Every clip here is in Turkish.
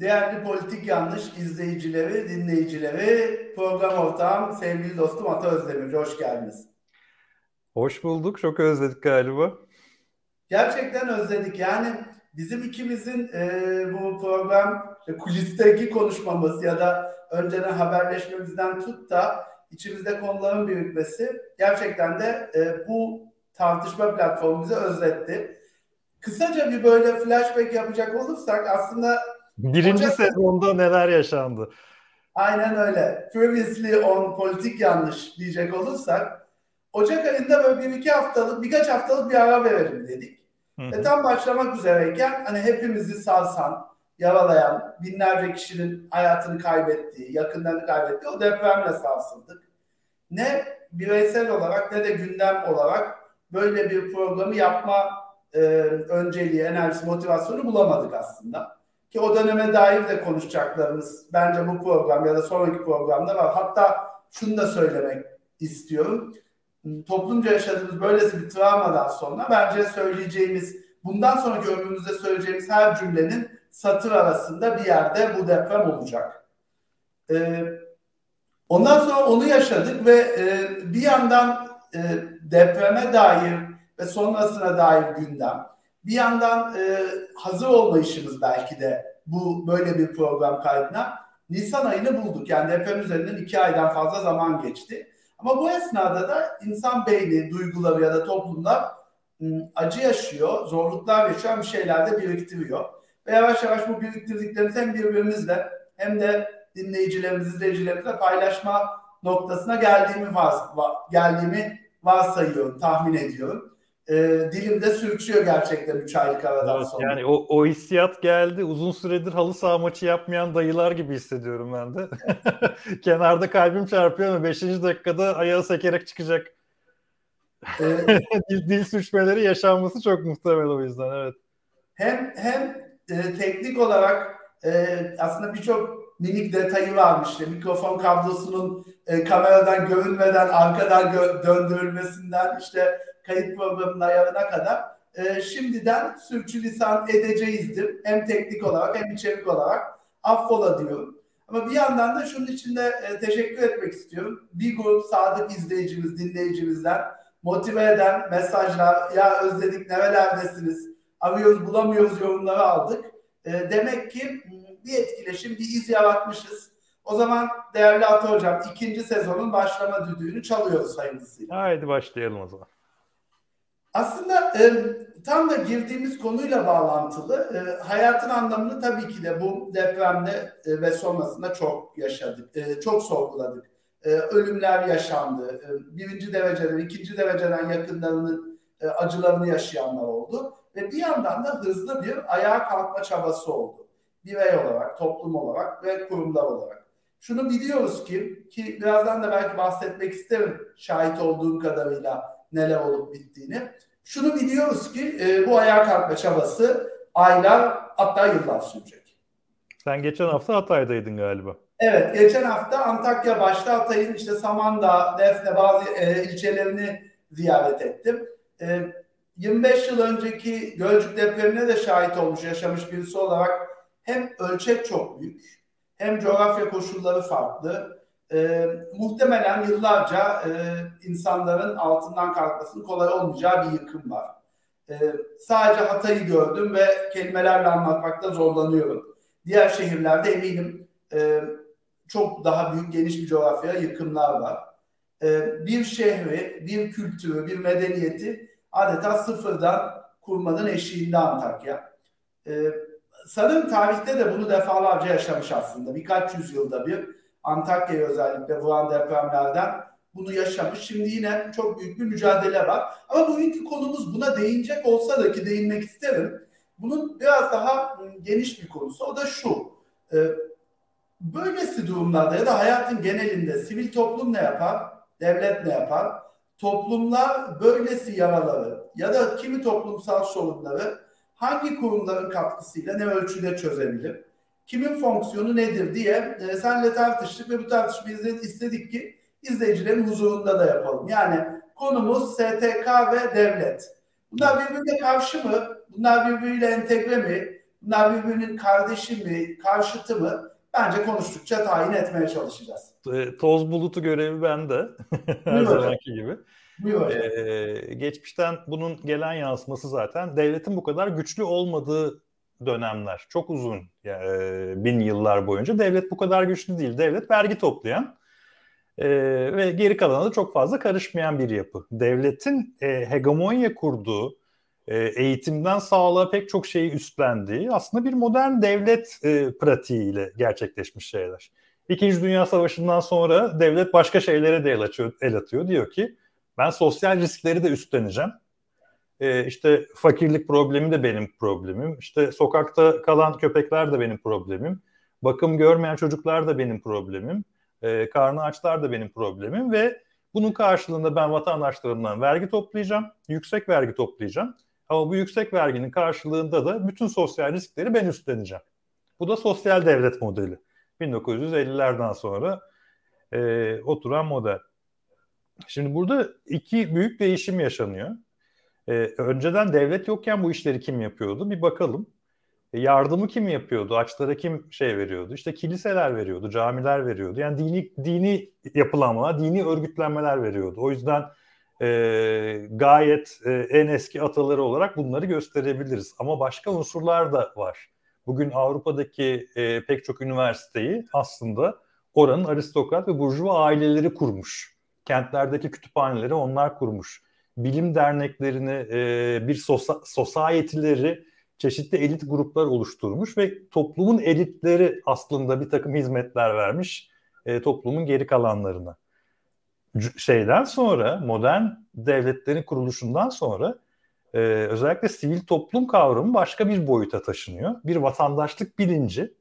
Değerli politik yanlış izleyicileri, dinleyicileri, program ortağım, sevgili dostum Ata Özdemir. Hoş geldiniz. Hoş bulduk. Çok özledik galiba. Gerçekten özledik. Yani bizim ikimizin e, bu program e, kulisteki konuşmamız ya da önceden haberleşmemizden tut da içimizde konuların birikmesi gerçekten de e, bu tartışma platformu bize özletti. Kısaca bir böyle flashback yapacak olursak aslında Birinci Ocak... sezonda neler yaşandı? Aynen öyle. Previously on politik yanlış diyecek olursak Ocak ayında böyle bir iki haftalık birkaç haftalık bir ara verelim dedik. Hı. Ve tam başlamak üzereyken hani hepimizi sarsan, yaralayan, binlerce kişinin hayatını kaybettiği, yakınlarını kaybettiği o depremle sarsıldık. Ne bireysel olarak ne de gündem olarak böyle bir programı yapma e, önceliği, enerjisi, motivasyonu bulamadık aslında. Ki o döneme dair de konuşacaklarımız bence bu program ya da sonraki programda var. Hatta şunu da söylemek istiyorum. Toplumca yaşadığımız böylesi bir travmadan sonra bence söyleyeceğimiz, bundan sonraki ömrümüzde söyleyeceğimiz her cümlenin satır arasında bir yerde bu deprem olacak. Ee, ondan sonra onu yaşadık ve e, bir yandan e, depreme dair ve sonrasına dair gündem, bir yandan e, hazır olmayışımız belki de bu böyle bir program kaydına Nisan ayını bulduk. Yani deprem üzerinden iki aydan fazla zaman geçti. Ama bu esnada da insan beyni, duyguları ya da toplumlar acı yaşıyor, zorluklar yaşıyor, bir şeyler de biriktiriyor. Ve yavaş yavaş bu biriktirdiklerimizi hem birbirimizle hem de dinleyicilerimiz, izleyicilerimizle paylaşma noktasına geldiğimi, vars geldiğimi varsayıyorum, tahmin ediyorum e, dilimde sürçüyor gerçekten 3 aylık aradan evet, sonra. Yani o, o hissiyat geldi. Uzun süredir halı saha maçı yapmayan dayılar gibi hissediyorum ben de. Kenarda kalbim çarpıyor ama 5. dakikada ayağı sekerek çıkacak. Ee, dil, dil sürçmeleri yaşanması çok muhtemel o yüzden evet. Hem hem e, teknik olarak e, aslında birçok minik detayı varmış. İşte mikrofon kablosunun e, kameradan görünmeden arkadan gö- döndürülmesinden işte kayıt programının ayarına kadar e, şimdiden sürçülisan edeceğizdir. Hem teknik olarak hem içerik olarak affola diyorum. Ama bir yandan da şunun için de e, teşekkür etmek istiyorum. Bir grup sadık izleyicimiz, dinleyicimizden motive eden mesajlar, ya özledik nerelerdesiniz, arıyoruz bulamıyoruz yorumları aldık. E, demek ki bir etkileşim, bir iz yaratmışız. O zaman değerli Ata Hocam ikinci sezonun başlama düdüğünü çalıyoruz hayırlısıyla. Haydi başlayalım o zaman. Aslında e, tam da girdiğimiz konuyla bağlantılı e, hayatın anlamını tabii ki de bu depremde e, ve sonrasında çok yaşadık, e, çok sorguladık. E, ölümler yaşandı. E, birinci dereceden, ikinci dereceden yakınlarının e, acılarını yaşayanlar oldu. Ve bir yandan da hızlı bir ayağa kalkma çabası oldu. Birey olarak, toplum olarak ve kurumlar olarak. Şunu biliyoruz ki, ki birazdan da belki bahsetmek isterim şahit olduğum kadarıyla neler olup bittiğini. Şunu biliyoruz ki e, bu ayağa kalkma çabası aylar hatta yıllar sürecek. Sen geçen hafta Hatay'daydın galiba. Evet, geçen hafta Antakya başta Hatay'ın işte Samandağ, Defne bazı e, ilçelerini ziyaret ettim. E, 25 yıl önceki Gölcük depremine de şahit olmuş, yaşamış birisi olarak hem ölçek çok büyük, hem coğrafya koşulları farklı, e, muhtemelen yıllarca e, insanların altından kalkmasının kolay olmayacağı bir yıkım var. E, sadece Hatay'ı gördüm ve kelimelerle anlatmakta zorlanıyorum. Diğer şehirlerde eminim e, çok daha büyük geniş bir coğrafyaya yıkımlar var. E, bir şehri, bir kültürü, bir medeniyeti adeta sıfırdan kurmanın eşiğinde Antakya. E, sanırım tarihte de bunu defalarca yaşamış aslında. Birkaç yüzyılda bir Antakya'ya özellikle vuran depremlerden bunu yaşamış. Şimdi yine çok büyük bir mücadele var. Ama bugünkü konumuz buna değinecek olsa da ki değinmek isterim. Bunun biraz daha ıı, geniş bir konusu. O da şu. Böylesi durumlarda ya da hayatın genelinde sivil toplum ne yapar? Devlet ne yapar? Toplumlar böylesi yaraları ya da kimi toplumsal sorunları hangi kurumların katkısıyla ne ölçüde çözebilir? Kimin fonksiyonu nedir diye e, senle tartıştık ve bu tartışmayı istedik ki izleyicilerin huzurunda da yapalım. Yani konumuz STK ve devlet. Bunlar birbirine karşı mı? Bunlar birbiriyle entegre mi? bunlar birbirinin kardeşi mi, karşıtı mı? Bence konuştukça tayin etmeye çalışacağız. E, toz bulutu görevi bende. Her zamanki gibi. Ee, geçmişten bunun gelen yansıması zaten devletin bu kadar güçlü olmadığı dönemler. Çok uzun e, bin yıllar boyunca devlet bu kadar güçlü değil. Devlet vergi toplayan e, ve geri kalana da çok fazla karışmayan bir yapı. Devletin e, hegemonya kurduğu, e, eğitimden sağlığa pek çok şeyi üstlendiği aslında bir modern devlet e, pratiğiyle gerçekleşmiş şeyler. İkinci Dünya Savaşı'ndan sonra devlet başka şeylere de el, açıyor, el atıyor. Diyor ki ben sosyal riskleri de üstleneceğim. E, işte fakirlik problemi de benim problemim. İşte sokakta kalan köpekler de benim problemim. Bakım görmeyen çocuklar da benim problemim. E, karnı açlar da benim problemim ve bunun karşılığında ben vatandaşlarımdan vergi toplayacağım. Yüksek vergi toplayacağım. Ama bu yüksek verginin karşılığında da bütün sosyal riskleri ben üstleneceğim. Bu da sosyal devlet modeli. 1950'lerden sonra e, oturan model. Şimdi burada iki büyük değişim yaşanıyor. E, önceden devlet yokken bu işleri kim yapıyordu? Bir bakalım. E, yardımı kim yapıyordu? Açlara kim şey veriyordu? İşte kiliseler veriyordu, camiler veriyordu. Yani dini dini yapılanmalar, dini örgütlenmeler veriyordu. O yüzden e, gayet e, en eski ataları olarak bunları gösterebiliriz. Ama başka unsurlar da var. Bugün Avrupa'daki e, pek çok üniversiteyi aslında oranın aristokrat ve burjuva aileleri kurmuş. Kentlerdeki kütüphaneleri onlar kurmuş. Bilim derneklerini, e, bir sosa, çeşitli elit gruplar oluşturmuş ve toplumun elitleri aslında bir takım hizmetler vermiş e, toplumun geri kalanlarına şeyden sonra modern devletlerin kuruluşundan sonra e, özellikle sivil toplum kavramı başka bir boyuta taşınıyor. Bir vatandaşlık bilinci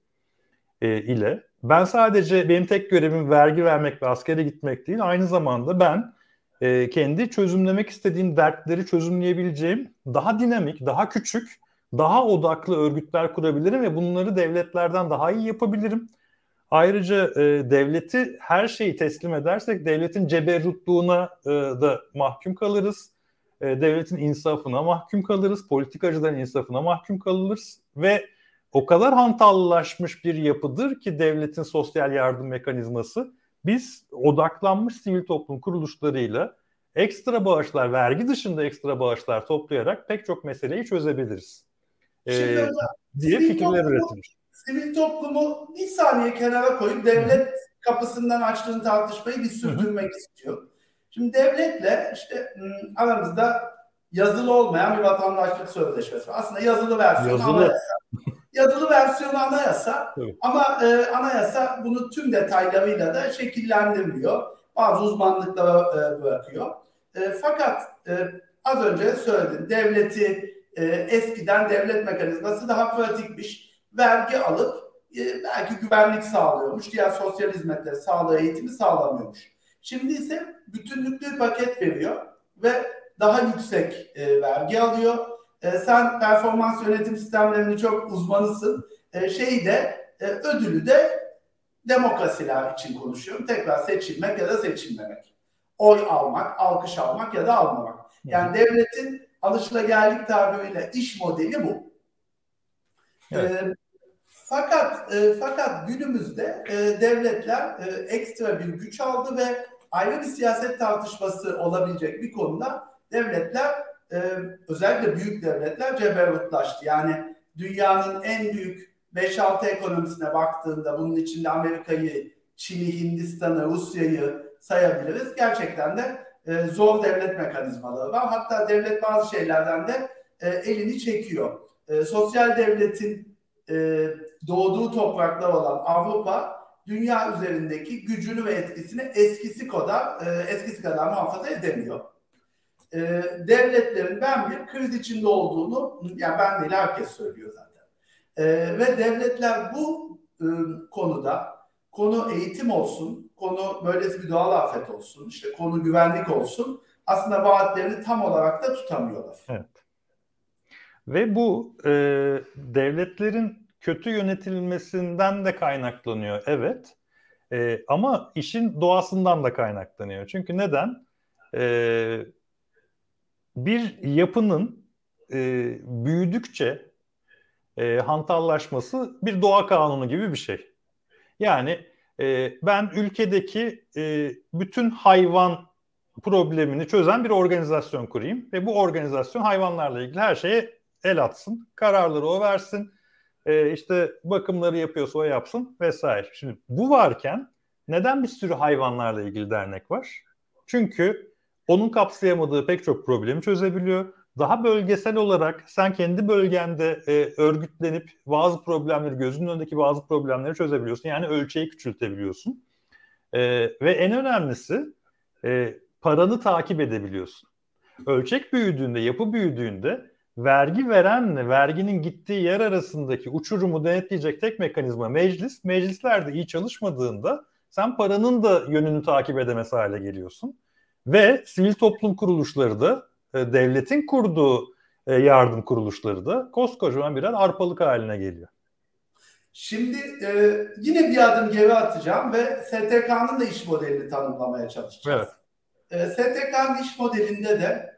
e, ile ben sadece benim tek görevim vergi vermek ve askere gitmek değil aynı zamanda ben e, kendi çözümlemek istediğim dertleri çözümleyebileceğim daha dinamik, daha küçük, daha odaklı örgütler kurabilirim ve bunları devletlerden daha iyi yapabilirim. Ayrıca e, devleti her şeyi teslim edersek devletin ceberrutluğuna e, da mahkum kalırız. E, devletin insafına mahkum kalırız. Politikacıların insafına mahkum kalırız. Ve o kadar hantallaşmış bir yapıdır ki devletin sosyal yardım mekanizması. Biz odaklanmış sivil toplum kuruluşlarıyla ekstra bağışlar, vergi dışında ekstra bağışlar toplayarak pek çok meseleyi çözebiliriz. Ee, diye fikirler üretilmiş sivil toplumu bir saniye kenara koyup devlet kapısından açtığın tartışmayı bir sürdürmek istiyor. Şimdi devletle işte hmm, aramızda yazılı olmayan bir vatandaşlık sözleşmesi var. Aslında yazılı versiyonu yazılı. Yazılı versiyonu anayasa evet. ama e, anayasa bunu tüm detaylarıyla da şekillendirmiyor. Bazı uzmanlıklara e, bırakıyor. E, fakat e, az önce söyledim devleti e, eskiden devlet mekanizması daha pratikmiş vergi alıp e, belki güvenlik sağlıyormuş, diğer sosyal hizmetleri, sağlığı, eğitimi sağlamıyormuş. Şimdi ise bütünlüklü paket veriyor ve daha yüksek e, vergi alıyor. E, sen performans yönetim sistemlerini çok uzmanısın. E, şeyi de e, ödülü de demokrasiler için konuşuyorum. Tekrar seçilmek ya da seçilmemek. Oy almak, alkış almak ya da almamak. Yani devletin alışılageldik tabiriyle iş modeli bu. Evet. E, fakat e, fakat günümüzde e, devletler e, ekstra bir güç aldı ve ayrı bir siyaset tartışması olabilecek bir konuda devletler e, özellikle büyük devletler ceberutlaştı. Yani dünyanın en büyük 5-6 ekonomisine baktığında bunun içinde Amerika'yı, Çin'i, Hindistan'ı, Rusya'yı sayabiliriz. Gerçekten de e, zor devlet mekanizmaları var. Hatta devlet bazı şeylerden de e, elini çekiyor. E, sosyal devletin e, doğduğu topraklar olan Avrupa dünya üzerindeki gücünü ve etkisini eskisi kadar e, eskisi kadar muhafaza edemiyor. E, devletlerin ben bir kriz içinde olduğunu yani ben değil herkes söylüyor zaten. E, ve devletler bu e, konuda konu eğitim olsun, konu böylesi bir doğal afet olsun, işte konu güvenlik olsun aslında vaatlerini tam olarak da tutamıyorlar. Evet. Ve bu e, devletlerin kötü yönetilmesinden de kaynaklanıyor evet. E, ama işin doğasından da kaynaklanıyor. Çünkü neden? E, bir yapının e, büyüdükçe e, hantallaşması bir doğa kanunu gibi bir şey. Yani e, ben ülkedeki e, bütün hayvan problemini çözen bir organizasyon kurayım ve bu organizasyon hayvanlarla ilgili her şeye el atsın, kararları o versin, e, işte bakımları yapıyorsa o yapsın vesaire. Şimdi bu varken neden bir sürü hayvanlarla ilgili dernek var? Çünkü onun kapsayamadığı pek çok problemi çözebiliyor. Daha bölgesel olarak sen kendi bölgende e, örgütlenip bazı problemleri, gözünün önündeki bazı problemleri çözebiliyorsun. Yani ölçeği küçültebiliyorsun. E, ve en önemlisi e, paranı takip edebiliyorsun. Ölçek büyüdüğünde, yapı büyüdüğünde vergi verenle verginin gittiği yer arasındaki uçurumu denetleyecek tek mekanizma meclis. Meclisler de iyi çalışmadığında sen paranın da yönünü takip edemez hale geliyorsun. Ve sivil toplum kuruluşları da e, devletin kurduğu e, yardım kuruluşları da koskocaman birer arpalık haline geliyor. Şimdi e, yine bir adım geri atacağım ve STK'nın da iş modelini tanımlamaya çalışacağız. Evet. E, STK'nın iş modelinde de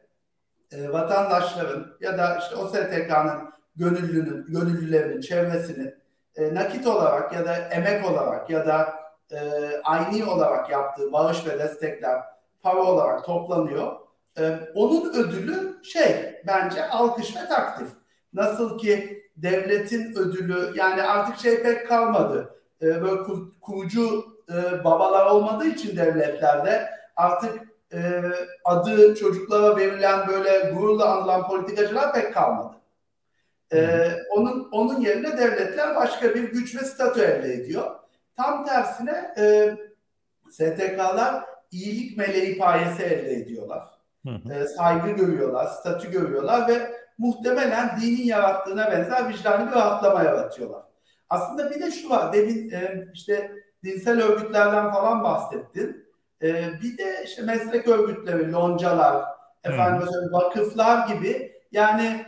e, vatandaşların ya da işte o STK'nın gönüllünün, gönüllülerinin çevresini e, nakit olarak ya da emek olarak ya da e, ayni olarak yaptığı bağış ve destekler para olarak toplanıyor. E, onun ödülü şey bence alkış ve takdir. Nasıl ki devletin ödülü yani artık şey pek kalmadı. E, böyle kur, kurucu e, babalar olmadığı için devletlerde artık e, adı çocuklara verilen böyle gururla anılan politikacılar pek kalmadı. E, onun onun yerine devletler başka bir güç ve statü elde ediyor. Tam tersine e, STK'lar iyilik meleği payesi elde ediyorlar. Hı hı. E, saygı görüyorlar, statü görüyorlar ve muhtemelen dinin yarattığına benzer vicdani bir rahatlama yaratıyorlar. Aslında bir de şu var, demin e, işte dinsel örgütlerden falan bahsettin. E, bir de işte meslek örgütleri, loncalar, efendim mesela vakıflar gibi yani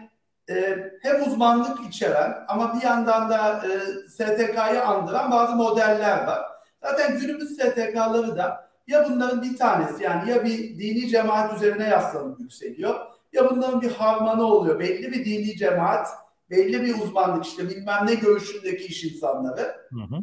e, hem uzmanlık içeren ama bir yandan da e, STK'yı andıran bazı modeller var. Zaten günümüz STK'ları da ya bunların bir tanesi yani ya bir dini cemaat üzerine yaslanıp yükseliyor ya bunların bir harmanı oluyor. Belli bir dini cemaat, belli bir uzmanlık işte bilmem ne görüşündeki iş insanları hı hı.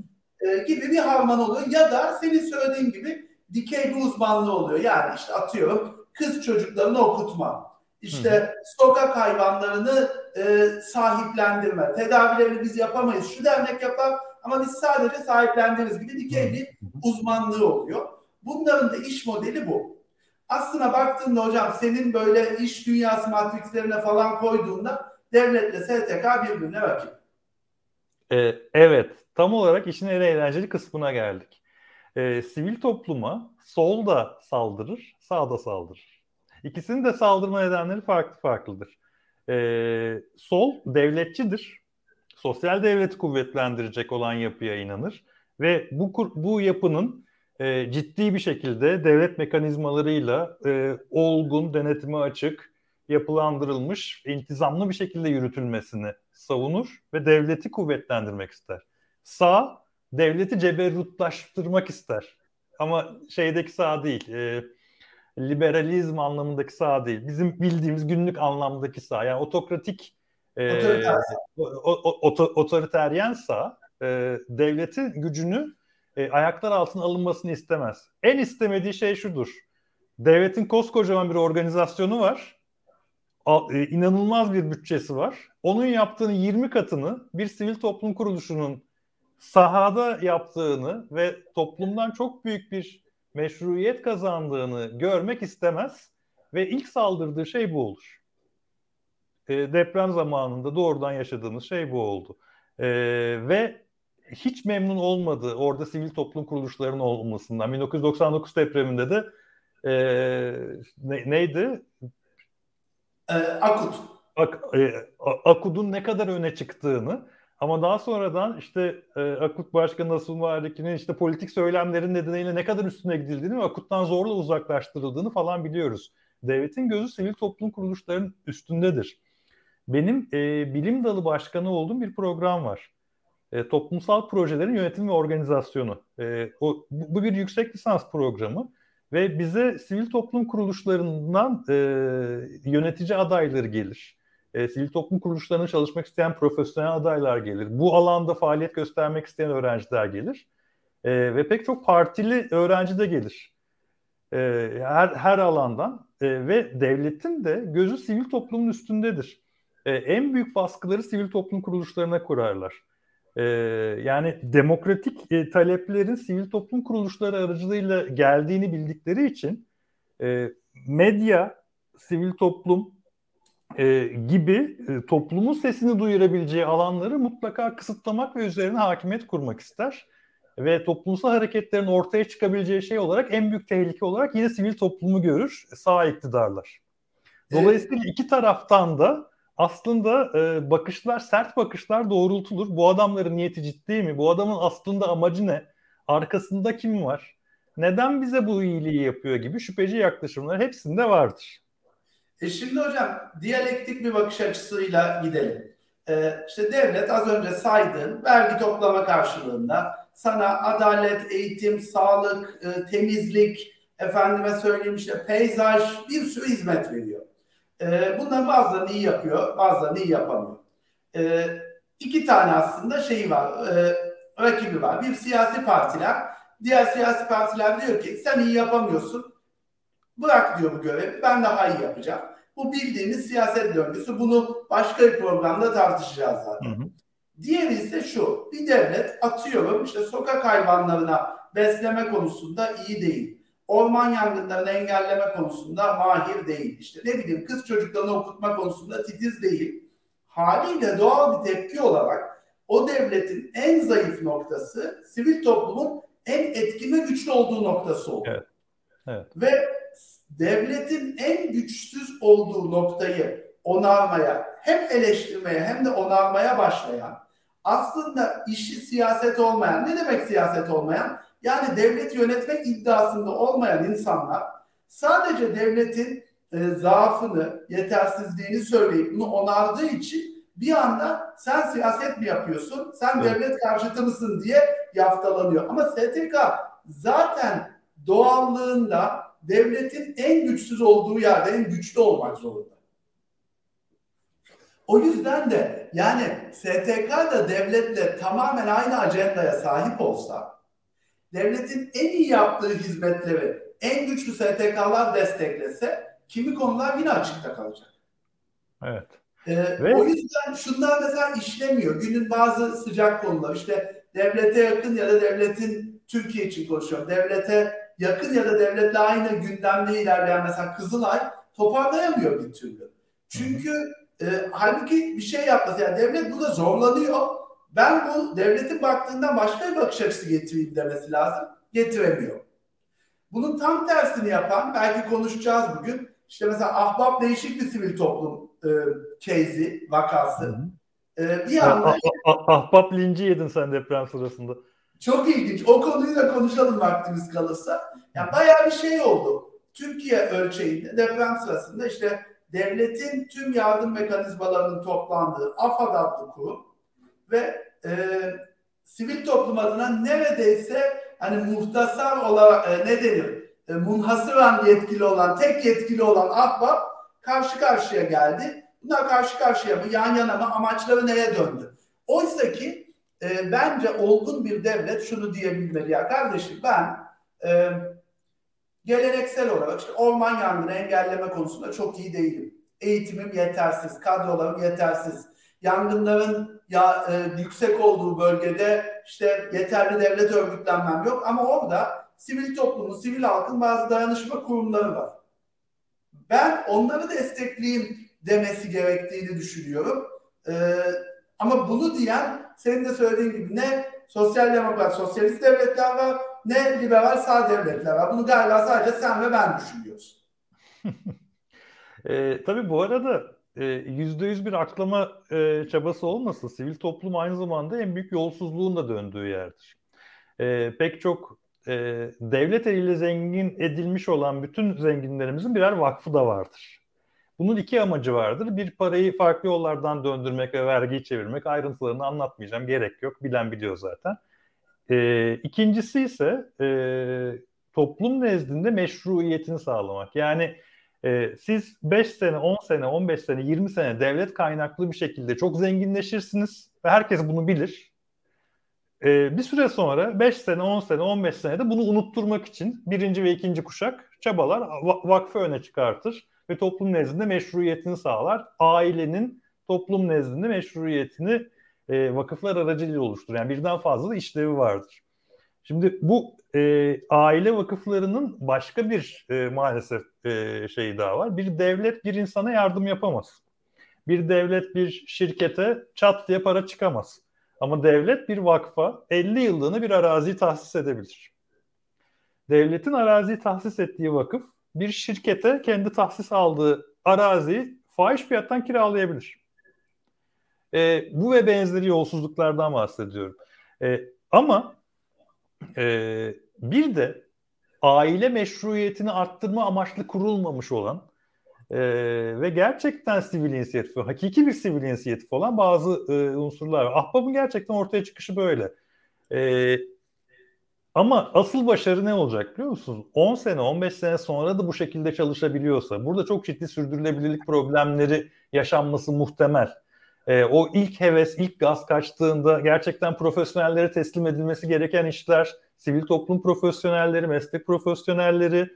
E, gibi bir harman oluyor. Ya da senin söylediğin gibi dikey bir uzmanlığı oluyor. Yani işte atıyorum kız çocuklarını okutma. İşte Hı. sokak hayvanlarını e, sahiplendirme. Tedavilerini biz yapamayız. Şu dernek yapar ama biz sadece sahiplendiririz gibi dikey bir uzmanlığı oluyor. Bunların da iş modeli bu. Aslına baktığında hocam senin böyle iş dünyası matrixlerine falan koyduğunda devletle STK birbirine rakip. Ee, evet. Tam olarak işin en eğlenceli kısmına geldik. Ee, sivil topluma sol da saldırır, sağ da saldırır. İkisinin de saldırma nedenleri farklı farklıdır. Ee, sol devletçidir. Sosyal devleti kuvvetlendirecek olan yapıya inanır ve bu bu yapının e, ciddi bir şekilde devlet mekanizmalarıyla e, olgun, denetime açık, yapılandırılmış, intizamlı bir şekilde yürütülmesini savunur ve devleti kuvvetlendirmek ister. Sağ, devleti ceberrutlaştırmak ister. Ama şeydeki sağ değil, e, liberalizm anlamındaki sağ değil. Bizim bildiğimiz günlük anlamdaki sağ. Yani otokratik, e, otoriteryen sağ, e, devletin gücünü e, ayaklar altına alınmasını istemez. En istemediği şey şudur. Devletin koskocaman bir organizasyonu var. A, e, inanılmaz bir bütçesi var. Onun yaptığını 20 katını bir sivil toplum kuruluşunun sahada yaptığını ve toplumdan çok büyük bir meşruiyet kazandığını görmek istemez ve ilk saldırdığı şey bu olur. E, deprem zamanında doğrudan yaşadığımız şey bu oldu. E, ve hiç memnun olmadı orada sivil toplum kuruluşlarının olmasından. 1999 depreminde de e, ne, neydi? E, Akut. Ak, e, Akut'un ne kadar öne çıktığını ama daha sonradan işte e, Akut Başkanı Asıl Maliki'nin işte politik söylemlerin nedeniyle ne kadar üstüne gidildiğini ve Akut'tan zorla uzaklaştırıldığını falan biliyoruz. Devletin gözü sivil toplum kuruluşlarının üstündedir. Benim e, bilim dalı başkanı olduğum bir program var e, toplumsal projelerin yönetim ve organizasyonu. E, o, bu, bu bir yüksek lisans programı ve bize sivil toplum kuruluşlarından e, yönetici adayları gelir. e, sivil toplum kuruluşlarına çalışmak isteyen profesyonel adaylar gelir. Bu alanda faaliyet göstermek isteyen öğrenciler gelir. E, ve pek çok partili öğrenci de gelir. E, her, her alandan e, ve devletin de gözü sivil toplumun üstündedir. E, en büyük baskıları sivil toplum kuruluşlarına kurarlar. E, yani demokratik e, taleplerin sivil toplum kuruluşları aracılığıyla geldiğini bildikleri için e, medya, sivil toplum e, gibi e, toplumun sesini duyurabileceği alanları mutlaka kısıtlamak ve üzerine hakimiyet kurmak ister. Ve toplumsal hareketlerin ortaya çıkabileceği şey olarak en büyük tehlike olarak yine sivil toplumu görür sağ iktidarlar. Dolayısıyla iki taraftan da aslında e, bakışlar, sert bakışlar doğrultulur. Bu adamların niyeti ciddi mi? Bu adamın aslında amacı ne? Arkasında kim var? Neden bize bu iyiliği yapıyor gibi şüpheci yaklaşımlar hepsinde vardır. E şimdi hocam diyalektik bir bakış açısıyla gidelim. Ee, işte devlet az önce saydığın vergi toplama karşılığında sana adalet, eğitim, sağlık, e, temizlik, efendime söyleyeyim işte peyzaj bir sürü hizmet veriyor. E, bunların bazılarını iyi yapıyor, bazılarını iyi yapamıyor. E, iki tane aslında şeyi var, e, rakibi var. Bir siyasi partiler, diğer siyasi partiler diyor ki sen iyi yapamıyorsun, bırak diyor bu görevi, ben daha iyi yapacağım. Bu bildiğimiz siyaset döngüsü. Bunu başka bir programda tartışacağız zaten. Hı hı. Diğeri ise şu. Bir devlet atıyorum işte sokak hayvanlarına besleme konusunda iyi değil. Orman yangınlarını engelleme konusunda mahir değil. İşte ne bileyim kız çocuklarını okutma konusunda titiz değil. Haliyle doğal bir tepki olarak o devletin en zayıf noktası sivil toplumun en etkin ve güçlü olduğu noktası oldu. Evet. Evet. Ve devletin en güçsüz olduğu noktayı onarmaya, hem eleştirmeye hem de onarmaya başlayan aslında işi siyaset olmayan, ne demek siyaset olmayan? Yani devlet yönetmek iddiasında olmayan insanlar sadece devletin e, zaafını, yetersizliğini söyleyip bunu onardığı için bir anda sen siyaset mi yapıyorsun, sen evet. devlet karşıtı mısın diye yaftalanıyor. Ama STK zaten doğallığında devletin en güçsüz olduğu yerde en güçlü olmak zorunda. O yüzden de yani STK da devletle tamamen aynı ajandaya sahip olsa devletin en iyi yaptığı hizmetleri en güçlü STK'lar desteklese kimi konular yine açıkta kalacak. Evet. Ee, Ve... O yüzden şunlar mesela işlemiyor. Günün bazı sıcak konular işte devlete yakın ya da devletin Türkiye için konuşuyorum. Devlete yakın ya da devletle aynı gündemde ilerleyen mesela Kızılay toparlayamıyor bir türlü. Çünkü e, halbuki bir şey yapması yani devlet burada zorlanıyor. Ben bu devletin baktığından başka bir bakış açısı getireyim demesi lazım. Getiremiyor. Bunun tam tersini yapan belki konuşacağız bugün. İşte mesela Ahbap değişik bir sivil toplum e, case'i, vakası. E, bir anda... Ah, ah, ah, ahbap linci yedin sen deprem sırasında. Çok ilginç. O konuyu da konuşalım vaktimiz kalırsa. Yani bayağı bir şey oldu. Türkiye ölçeğinde deprem sırasında işte devletin tüm yardım mekanizmalarının toplandığı AFAD adlı kurum ve e, sivil toplum adına neredeyse hani muhtasar olarak e, ne denir e, munhasıran yetkili olan tek yetkili olan AHBAP karşı karşıya geldi. Bunlar karşı karşıya mı yan yana mı amaçları neye döndü? Oysa ki e, bence olgun bir devlet şunu diyebilmeli ya kardeşim ben e, Geleneksel olarak işte orman yangını engelleme konusunda çok iyi değilim. Eğitimim yetersiz, kadrolarım yetersiz. Yangınların ya e, yüksek olduğu bölgede işte yeterli devlet örgütlenmem yok ama orada sivil toplumun, sivil halkın bazı dayanışma kurumları var. Ben onları destekleyeyim demesi gerektiğini düşünüyorum. Ee, ama bunu diyen senin de söylediğin gibi ne sosyal demokrat, sosyalist devletler var ne liberal sağ devletler var. Bunu galiba sadece sen ve ben düşünüyoruz. e, tabii bu arada e, yüzde yüz bir aklama e, çabası olmasın. Sivil toplum aynı zamanda en büyük yolsuzluğun da döndüğü yerdir. E, pek çok e, devlet eliyle zengin edilmiş olan bütün zenginlerimizin birer vakfı da vardır. Bunun iki amacı vardır. Bir parayı farklı yollardan döndürmek ve vergiyi çevirmek. Ayrıntılarını anlatmayacağım. Gerek yok. Bilen biliyor zaten. E, ikincisi ise e, toplum nezdinde meşruiyetini sağlamak. Yani E, siz 5 sene, 10 sene, 15 sene, 20 sene devlet kaynaklı bir şekilde çok zenginleşirsiniz ve herkes bunu bilir. E, bir süre sonra 5 sene, 10 sene, 15 senede bunu unutturmak için birinci ve ikinci kuşak çabalar vakfı öne çıkartır ve toplum nezdinde meşruiyetini sağlar. Ailenin toplum nezdinde meşruiyetini e, vakıflar aracılığıyla oluşturur. Yani birden fazla işlevi vardır. Şimdi bu e, aile vakıflarının başka bir e, maalesef e, şeyi daha var. Bir devlet bir insana yardım yapamaz. Bir devlet bir şirkete çat diye para çıkamaz. Ama devlet bir vakfa 50 yıllığına bir arazi tahsis edebilir. Devletin arazi tahsis ettiği vakıf bir şirkete kendi tahsis aldığı araziyi fahiş fiyattan kiralayabilir. E, bu ve benzeri yolsuzluklardan bahsediyorum. E, ama e, bir de aile meşruiyetini arttırma amaçlı kurulmamış olan e, ve gerçekten sivil inisiyatif, hakiki bir sivil inisiyatif olan bazı e, unsurlar var. Ahbap'ın gerçekten ortaya çıkışı böyle. E, ama asıl başarı ne olacak biliyor musunuz? 10 sene, 15 sene sonra da bu şekilde çalışabiliyorsa, burada çok ciddi sürdürülebilirlik problemleri yaşanması muhtemel. E, o ilk heves, ilk gaz kaçtığında gerçekten profesyonellere teslim edilmesi gereken işler, sivil toplum profesyonelleri, meslek profesyonelleri,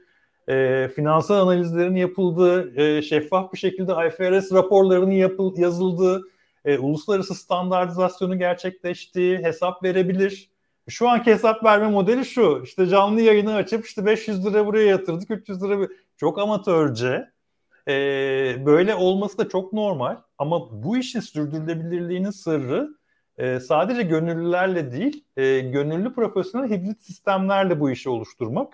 e, finansal analizlerin yapıldığı, e, şeffaf bir şekilde IFRS raporlarının yapıl, yazıldığı, e, uluslararası standartizasyonu gerçekleştiği, hesap verebilir. Şu anki hesap verme modeli şu. İşte canlı yayını açıp işte 500 lira buraya yatırdık, 300 lira çok amatörce. E, böyle olması da çok normal. Ama bu işin sürdürülebilirliğinin sırrı e, sadece gönüllülerle değil, e, gönüllü profesyonel hibrit sistemlerle bu işi oluşturmak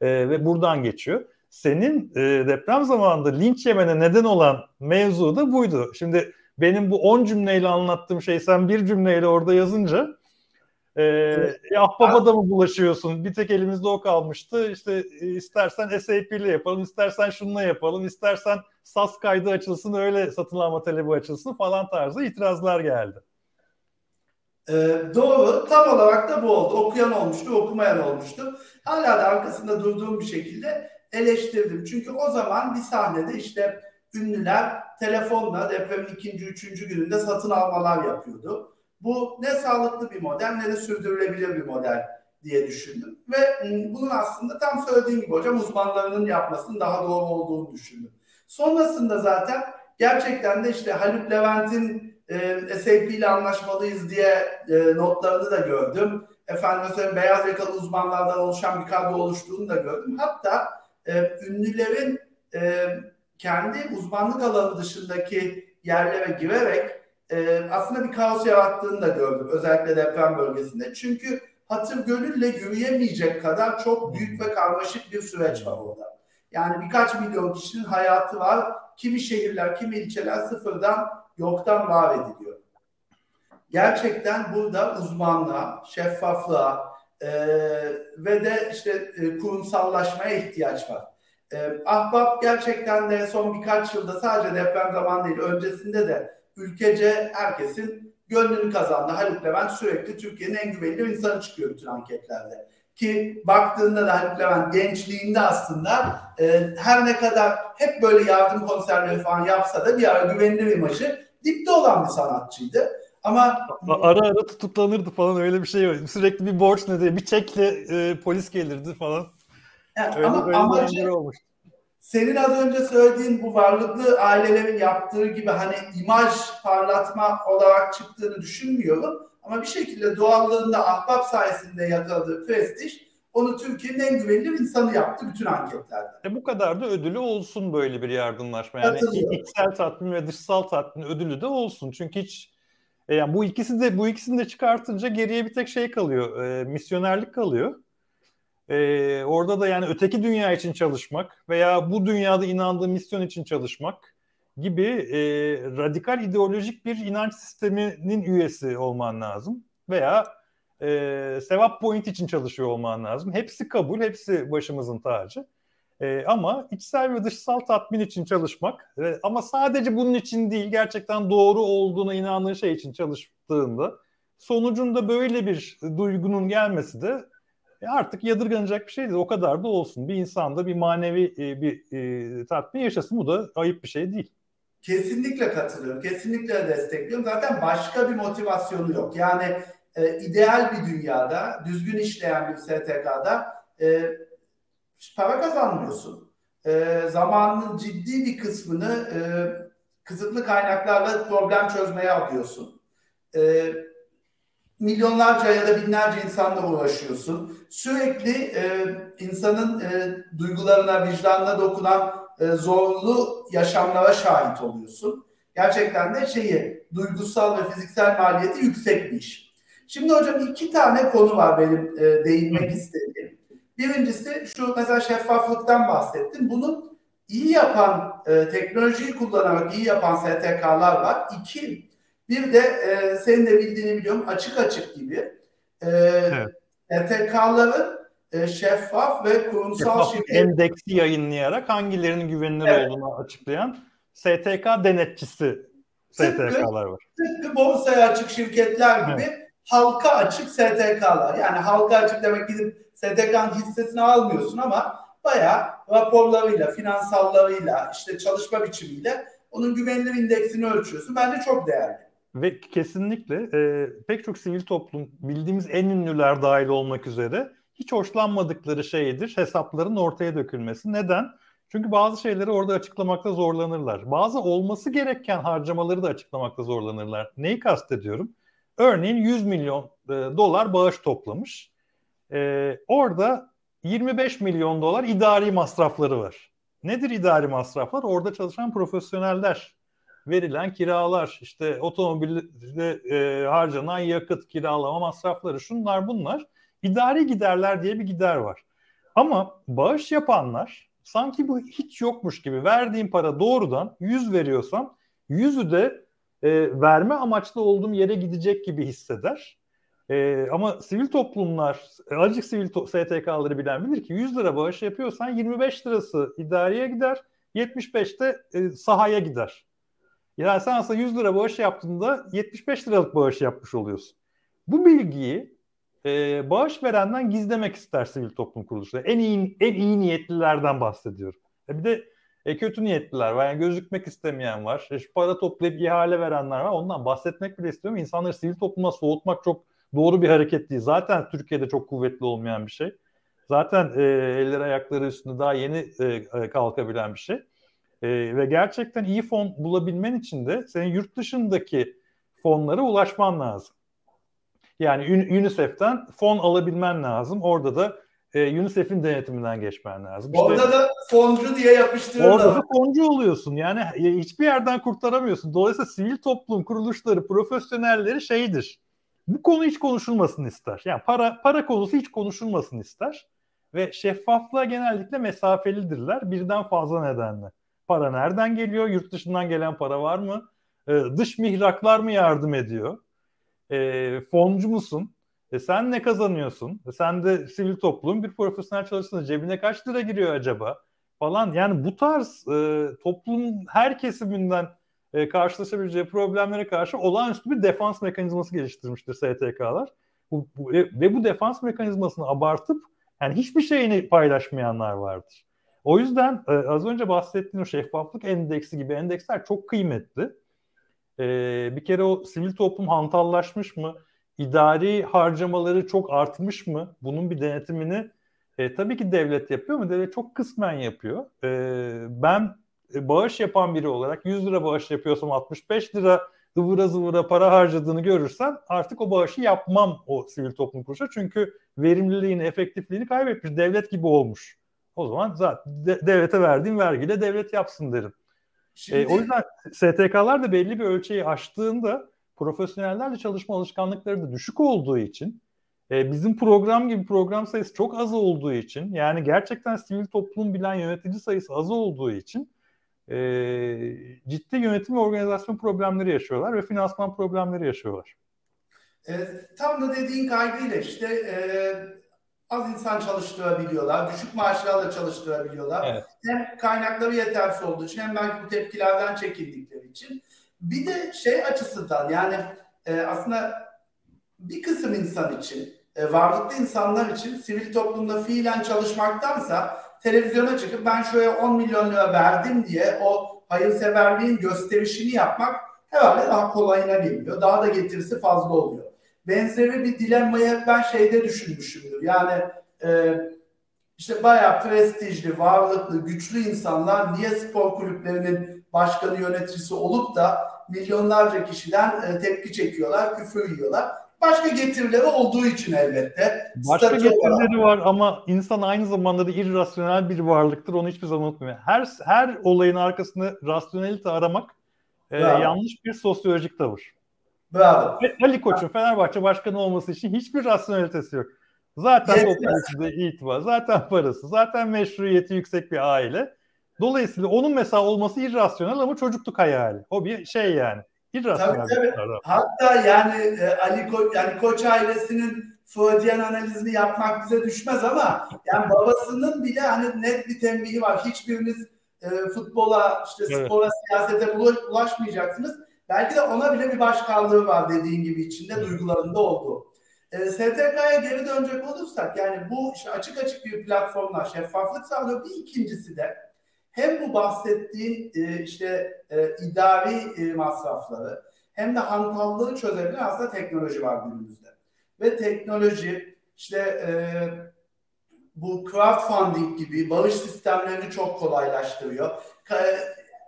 e, ve buradan geçiyor. Senin e, deprem zamanında linç yemene neden olan mevzu da buydu. Şimdi benim bu 10 cümleyle anlattığım şey sen bir cümleyle orada yazınca e, ya baba da mı bulaşıyorsun? Bir tek elimizde o kalmıştı. İşte e, istersen SAP ile yapalım, istersen şununla yapalım, istersen SAS kaydı açılsın, öyle satın alma talebi açılsın falan tarzı itirazlar geldi. Ee, doğru. Tam olarak da bu oldu. Okuyan olmuştu, okumayan olmuştu. Hala da arkasında durduğum bir şekilde eleştirdim. Çünkü o zaman bir sahnede işte ünlüler telefonla depremin ikinci, üçüncü gününde satın almalar yapıyordu. Bu ne sağlıklı bir model ne de sürdürülebilir bir model diye düşündüm. Ve ıı, bunun aslında tam söylediğim gibi hocam uzmanlarının yapmasının daha doğru olduğunu düşündüm. Sonrasında zaten gerçekten de işte Haluk Levent'in e, SAP ile anlaşmalıyız diye e, notlarını da gördüm. Efendim söyleyeyim beyaz yakalı uzmanlardan oluşan bir kadro oluştuğunu da gördüm. Hatta e, ünlülerin e, kendi uzmanlık alanı dışındaki yerlere girerek e, aslında bir kaos yarattığını da gördüm. Özellikle deprem bölgesinde. Çünkü hatır gönülle yürüyemeyecek kadar çok büyük ve karmaşık bir süreç var orada. Yani birkaç milyon kişinin hayatı var. Kimi şehirler, kimi ilçeler sıfırdan yoktan var ediliyor. Gerçekten burada uzmanlığa, şeffaflığa e, ve de işte e, kurumsallaşmaya ihtiyaç var. E, Ahbap gerçekten de son birkaç yılda sadece deprem zamanı değil, öncesinde de ülkece herkesin gönlünü kazandı. Haluk Levent sürekli Türkiye'nin en güvenilir insanı çıkıyor bütün anketlerde. Ki baktığında da Haluk Levent gençliğinde aslında e, her ne kadar hep böyle yardım konserleri falan yapsa da bir ara güvenilir imajı dipte olan bir sanatçıydı. Ama ara ara tutuklanırdı falan öyle bir şey var. Sürekli bir borç ne diye bir çekle e, polis gelirdi falan. Yani öyle ama amacı olmuştu. Senin az önce söylediğin bu varlıklı ailelerin yaptığı gibi hani imaj parlatma olarak çıktığını düşünmüyorum. Ama bir şekilde doğallığında ahbap sayesinde yakaladığı prestij onu Türkiye'nin en güvenilir insanı yaptı bütün anketlerde. E bu kadar da ödülü olsun böyle bir yardımlaşma. Yani içsel tatmin ve dışsal tatmin ödülü de olsun. Çünkü hiç e yani bu ikisi de bu ikisini de çıkartınca geriye bir tek şey kalıyor. E, misyonerlik kalıyor. E, orada da yani öteki dünya için çalışmak veya bu dünyada inandığı misyon için çalışmak gibi e, radikal ideolojik bir inanç sisteminin üyesi olman lazım. Veya e, sevap point için çalışıyor olman lazım. Hepsi kabul, hepsi başımızın tacı. E, ama içsel ve dışsal tatmin için çalışmak e, ama sadece bunun için değil gerçekten doğru olduğuna inandığın şey için çalıştığında sonucunda böyle bir duygunun gelmesi de e artık yadırganacak bir şey değil. O kadar da olsun. Bir insanda bir manevi e, bir e, tatmin yaşasın. Bu da ayıp bir şey değil. Kesinlikle katılıyorum. Kesinlikle destekliyorum. Zaten başka bir motivasyonu yok. Yani e, ideal bir dünyada, düzgün işleyen bir STK'da e, para kazanmıyorsun. E, zamanın ciddi bir kısmını e, kısıtlı kaynaklarla problem çözmeye alıyorsun. E, milyonlarca ya da binlerce insanla uğraşıyorsun. Sürekli e, insanın e, duygularına, vicdanına dokunan e, zorlu yaşamlara şahit oluyorsun. Gerçekten de şeyi duygusal ve fiziksel maliyeti yüksek bir iş. Şimdi hocam iki tane konu var benim e, değinmek istediğim. Birincisi şu mesela şeffaflıktan bahsettim. Bunun iyi yapan e, teknolojiyi kullanarak iyi yapan STK'lar var. İki, bir de e, senin de bildiğini biliyorum açık açık gibi e, evet. STK'ların e, şeffaf ve kurumsal şeffaf şirket... endeksi yayınlayarak hangilerinin güvenilir evet. olduğunu açıklayan STK denetçisi STK'lar var. Tıpkı borsaya açık şirketler gibi evet. halka açık STK'lar. Yani halka açık demek gidip STK'nın hissesini almıyorsun ama bayağı raporlarıyla, finansallarıyla, işte çalışma biçimiyle onun güvenilir indeksini ölçüyorsun. Bence çok değerli. Ve kesinlikle e, pek çok sivil toplum bildiğimiz en ünlüler dahil olmak üzere hiç hoşlanmadıkları şeydir hesapların ortaya dökülmesi. Neden? Çünkü bazı şeyleri orada açıklamakta zorlanırlar. Bazı olması gereken harcamaları da açıklamakta zorlanırlar. Neyi kastediyorum? Örneğin 100 milyon e, dolar bağış toplamış. E, orada 25 milyon dolar idari masrafları var. Nedir idari masraflar? Orada çalışan profesyoneller, verilen kiralar, işte otomobilde e, harcanan yakıt, kiralama masrafları, şunlar bunlar idari giderler diye bir gider var. Ama bağış yapanlar sanki bu hiç yokmuş gibi verdiğim para doğrudan 100 veriyorsam 100'ü de e, verme amaçlı olduğum yere gidecek gibi hisseder. E, ama sivil toplumlar, azıcık sivil to- STK'ları bilen bilir ki 100 lira bağış yapıyorsan 25 lirası idariye gider, 75 de e, sahaya gider. Yani sen aslında 100 lira bağış yaptığında 75 liralık bağış yapmış oluyorsun. Bu bilgiyi e, bağış verenden gizlemek ister sivil toplum kuruluşları. En iyi en iyi niyetlilerden bahsediyorum. E bir de e, kötü niyetliler var. Yani gözükmek istemeyen var. E, para toplayıp ihale verenler var. Ondan bahsetmek bile istiyorum. İnsanları sivil topluma soğutmak çok doğru bir hareket değil. Zaten Türkiye'de çok kuvvetli olmayan bir şey. Zaten e, eller ayakları üstünde daha yeni e, e kalkabilen bir şey. E, ve gerçekten iyi fon bulabilmen için de senin yurt dışındaki fonlara ulaşman lazım. Yani UNICEF'ten fon alabilmen lazım. Orada da e, UNICEF'in denetiminden geçmen lazım. İşte, orada da foncu diye yapıştırırlar. Orada da foncu oluyorsun. Yani e, hiçbir yerden kurtaramıyorsun. Dolayısıyla sivil toplum kuruluşları, profesyonelleri şeydir. Bu konu hiç konuşulmasın ister. Yani para para konusu hiç konuşulmasın ister. Ve şeffaflığa genellikle mesafelidirler birden fazla nedenle. Para nereden geliyor? Yurt dışından gelen para var mı? Ee, dış mihraklar mı yardım ediyor? e, foncu musun? E, sen ne kazanıyorsun? E, sen de sivil toplum bir profesyonel çalışsın. Cebine kaç lira giriyor acaba? Falan. Yani bu tarz e, toplumun her kesiminden e, karşılaşabileceği problemlere karşı olağanüstü bir defans mekanizması geliştirmiştir STK'lar. Bu, bu, e, ve bu defans mekanizmasını abartıp yani hiçbir şeyini paylaşmayanlar vardır. O yüzden e, az önce bahsettiğim o şeffaflık endeksi gibi endeksler çok kıymetli. E, bir kere o sivil toplum hantallaşmış mı? İdari harcamaları çok artmış mı? Bunun bir denetimini e, tabii ki devlet yapıyor ama devlet çok kısmen yapıyor. E, ben e, bağış yapan biri olarak 100 lira bağış yapıyorsam 65 lira ıvıra zıvıra para harcadığını görürsem artık o bağışı yapmam o sivil toplum kuruluşa. Çünkü verimliliğini, efektifliğini kaybetmiş. Devlet gibi olmuş. O zaman zaten de, devlete verdiğim vergiyle devlet yapsın derim. Şimdi... E, o yüzden STK'lar da belli bir ölçeği aştığında profesyonellerle çalışma alışkanlıkları da düşük olduğu için e, bizim program gibi program sayısı çok az olduğu için yani gerçekten sivil toplum bilen yönetici sayısı az olduğu için e, ciddi yönetim ve organizasyon problemleri yaşıyorlar ve finansman problemleri yaşıyorlar. E, tam da dediğin kaygıyla işte e, az insan çalıştırabiliyorlar, düşük maaşlarla çalıştırabiliyorlar. Evet. Hem kaynakları yetersiz olduğu için hem belki bu tepkilerden çekildikleri için. Bir de şey açısından yani e, aslında bir kısım insan için e, varlıklı insanlar için sivil toplumda fiilen çalışmaktansa televizyona çıkıp ben şuraya 10 milyon lira verdim diye o hayırseverliğin gösterişini yapmak herhalde daha kolayına geliyor. Daha da getirisi fazla oluyor. Benzeri bir dilemmayı ben şeyde düşünmüşümdür. Yani e, işte bayağı prestijli, varlıklı, güçlü insanlar niye spor kulüplerinin başkanı yöneticisi olup da milyonlarca kişiden e, tepki çekiyorlar, küfür yiyorlar. Başka getirileri olduğu için elbette. Başka Statü getirileri olarak... var ama insan aynı zamanda da irrasyonel bir varlıktır. Onu hiçbir zaman unutmayın. Her her olayın arkasında rasyonelite aramak e, yanlış bir sosyolojik tavır. Bravo. Ali Koç'un Fenerbahçe başkanı olması için hiçbir rasyonelitesi yok. Zaten toplumda itibar, zaten parası, zaten meşruiyeti yüksek bir aile. Dolayısıyla onun mesela olması irrasyonel ama çocukluk hayali. O bir şey yani. İrrasyonel. Tabii, tabii. Hatta yani e, Ali Ko yani Koç ailesinin Freudian analizini yapmak bize düşmez ama yani babasının bile hani net bir tembihi var. Hiçbiriniz e, futbola, işte evet. spora, siyasete ulaşmayacaksınız. Belki de ona bile bir başkallığı var dediğin gibi içinde duygularında olduğu. E, STK'ya geri dönecek olursak yani bu işte açık açık bir platformlar şeffaflık sağlıyor. Bir ikincisi de hem bu bahsettiğin e, işte e, idari e, masrafları hem de hantallığı çözebilen aslında teknoloji var günümüzde. Ve teknoloji işte e, bu crowdfunding gibi bağış sistemlerini çok kolaylaştırıyor.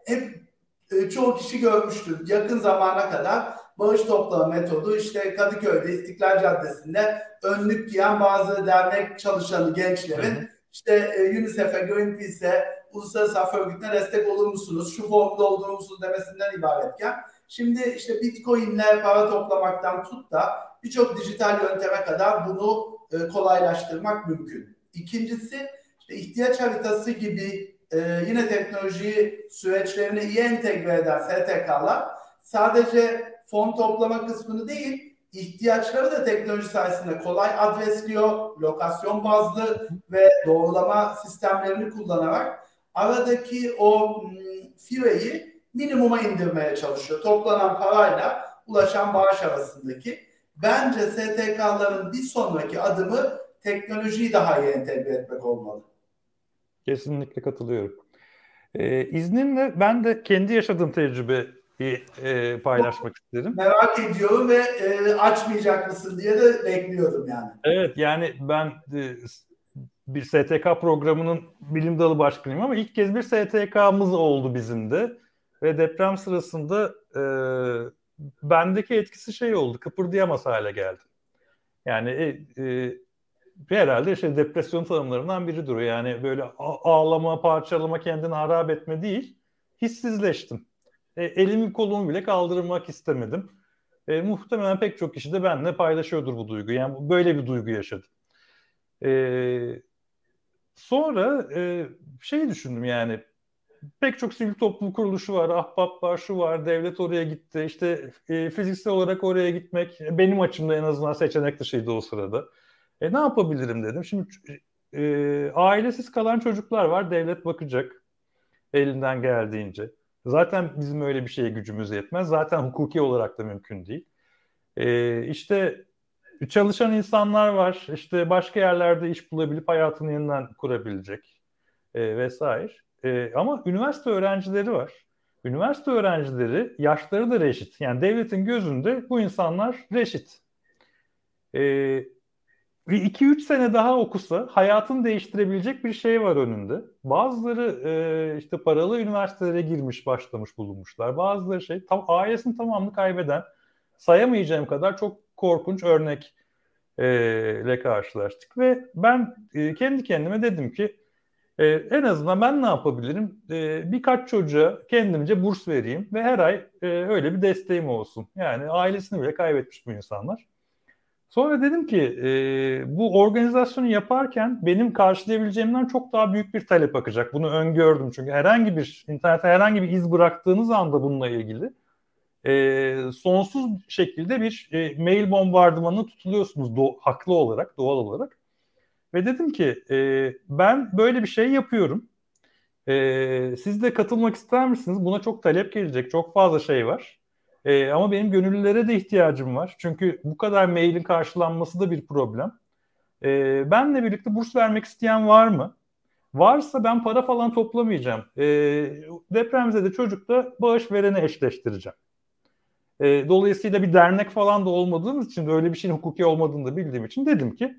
Hep e, çoğu kişi görmüştür. Yakın zamana kadar bağış toplama metodu işte Kadıköy'de İstiklal Caddesi'nde önlük giyen bazı dernek çalışanı gençlerin hı hı. işte e, UNICEF'e, Greenpeace'e, uluslararası af örgütüne destek olur musunuz, şu formu doldurur musunuz demesinden ibaretken şimdi işte Bitcoin'le para toplamaktan tut da birçok dijital yönteme kadar bunu e, kolaylaştırmak mümkün. İkincisi işte ihtiyaç haritası gibi e, yine teknoloji süreçlerine iyi entegre eden STK'lar sadece fon toplama kısmını değil ihtiyaçları da teknoloji sayesinde kolay adresliyor. Lokasyon bazlı ve doğrulama sistemlerini kullanarak aradaki o fireyi minimuma indirmeye çalışıyor. Toplanan parayla ulaşan bağış arasındaki. Bence STK'ların bir sonraki adımı teknolojiyi daha iyi entegre etmek olmalı. Kesinlikle katılıyorum. Ee, izninle ben de kendi yaşadığım tecrübe bir e, paylaşmak isterim. Merak ediyorum ve e, açmayacak mısın diye de bekliyordum yani. Evet yani ben e, bir STK programının bilim dalı başkanıyım ama ilk kez bir STK'mız oldu bizim de. Ve deprem sırasında e, bendeki etkisi şey oldu, kıpırdayamaz hale geldim. Yani e, e, herhalde işte depresyon tanımlarından biridir o. Yani böyle ağlama, parçalama, kendini harap etme değil, hissizleştim. E, elimi kolumu bile kaldırmak istemedim. E, muhtemelen pek çok kişi de benimle paylaşıyordur bu duyguyu. Yani böyle bir duygu yaşadım. E, sonra e, şeyi düşündüm yani pek çok sivil toplum kuruluşu var, ahbap var, şu var, devlet oraya gitti. İşte e, fiziksel olarak oraya gitmek benim açımda en azından seçenek dışıydı o sırada. E ne yapabilirim dedim. Şimdi e, ailesiz kalan çocuklar var, devlet bakacak elinden geldiğince. Zaten bizim öyle bir şeye gücümüz yetmez. Zaten hukuki olarak da mümkün değil. E, işte çalışan insanlar var. İşte başka yerlerde iş bulabilip hayatını yeniden kurabilecek e, vesaire. E, ama üniversite öğrencileri var. Üniversite öğrencileri yaşları da reşit. Yani devletin gözünde bu insanlar reşit. E, bir 2-3 sene daha okusa hayatını değiştirebilecek bir şey var önünde. Bazıları e, işte paralı üniversitelere girmiş başlamış bulunmuşlar. Bazıları şey tam ailesinin tamamını kaybeden sayamayacağım kadar çok korkunç örnek ile karşılaştık ve ben e, kendi kendime dedim ki e, en azından ben ne yapabilirim? E, birkaç çocuğa kendimce burs vereyim ve her ay e, öyle bir desteğim olsun. Yani ailesini bile kaybetmiş bu insanlar. Sonra dedim ki e, bu organizasyonu yaparken benim karşılayabileceğimden çok daha büyük bir talep akacak. Bunu öngördüm çünkü herhangi bir internete herhangi bir iz bıraktığınız anda bununla ilgili e, sonsuz şekilde bir e, mail bombardımanına tutuluyorsunuz do- haklı olarak, doğal olarak. Ve dedim ki e, ben böyle bir şey yapıyorum. E, siz de katılmak ister misiniz? Buna çok talep gelecek, çok fazla şey var. E, ama benim gönüllülere de ihtiyacım var. Çünkü bu kadar mailin karşılanması da bir problem. E, benle birlikte burs vermek isteyen var mı? Varsa ben para falan toplamayacağım. E, depremzede çocukla bağış vereni eşleştireceğim. E, dolayısıyla bir dernek falan da olmadığımız için öyle bir şeyin hukuki olmadığını da bildiğim için dedim ki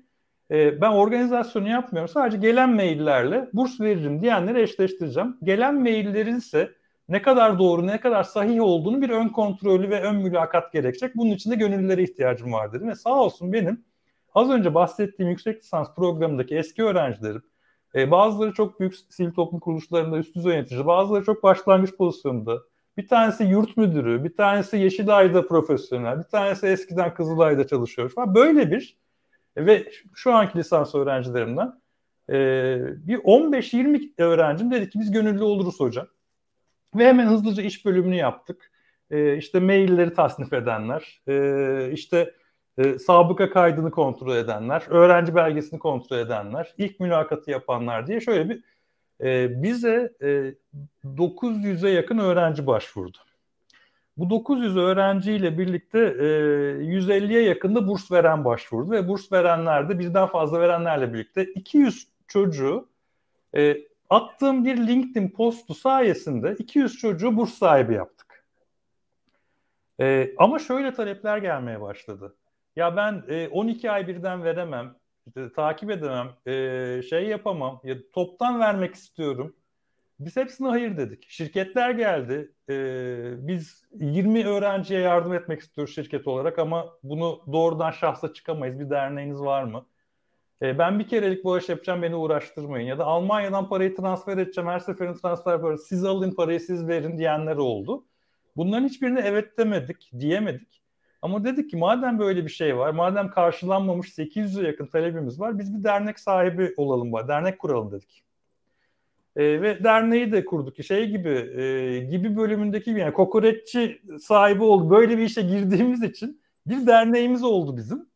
e, ben organizasyonu yapmıyorum. Sadece gelen maillerle burs veririm diyenleri eşleştireceğim. Gelen maillerin ise ne kadar doğru, ne kadar sahih olduğunu bir ön kontrolü ve ön mülakat gerekecek. Bunun için de gönüllülere ihtiyacım var dedim. Ve sağ olsun benim az önce bahsettiğim yüksek lisans programındaki eski öğrencilerim, e, bazıları çok büyük sivil toplum kuruluşlarında üst düzey yönetici, bazıları çok başlangıç pozisyonunda. Bir tanesi yurt müdürü, bir tanesi Yeşilay'da profesyonel, bir tanesi eskiden Kızılay'da çalışıyor falan. Böyle bir ve şu anki lisans öğrencilerimden e, bir 15-20 öğrencim dedi ki biz gönüllü oluruz hocam. Ve hemen hızlıca iş bölümünü yaptık. E, işte mailleri tasnif edenler, e, işte e, sabıka kaydını kontrol edenler, öğrenci belgesini kontrol edenler, ilk mülakatı yapanlar diye şöyle bir e, bize e, 900'e yakın öğrenci başvurdu. Bu 900 öğrenciyle birlikte e, 150'ye yakında burs veren başvurdu ve burs verenler de birden fazla verenlerle birlikte 200 çocuğu e, attığım bir LinkedIn postu sayesinde 200 çocuğu burs sahibi yaptık. E, ama şöyle talepler gelmeye başladı. Ya ben e, 12 ay birden veremem, işte, takip edemem, e, şey yapamam, ya, toptan vermek istiyorum. Biz hepsine hayır dedik. Şirketler geldi. Ee, biz 20 öğrenciye yardım etmek istiyoruz şirket olarak ama bunu doğrudan şahsa çıkamayız. Bir derneğiniz var mı? Ee, ben bir kerelik bağış yapacağım beni uğraştırmayın. Ya da Almanya'dan parayı transfer edeceğim. Her seferin transfer parası siz alın parayı siz verin diyenler oldu. Bunların hiçbirine evet demedik, diyemedik. Ama dedik ki madem böyle bir şey var, madem karşılanmamış 800'e yakın talebimiz var, biz bir dernek sahibi olalım, dernek kuralım dedik. E, ve derneği de kurduk. Şey gibi e, gibi bölümündeki yani kokoreççi sahibi oldu. Böyle bir işe girdiğimiz için bir derneğimiz oldu bizim.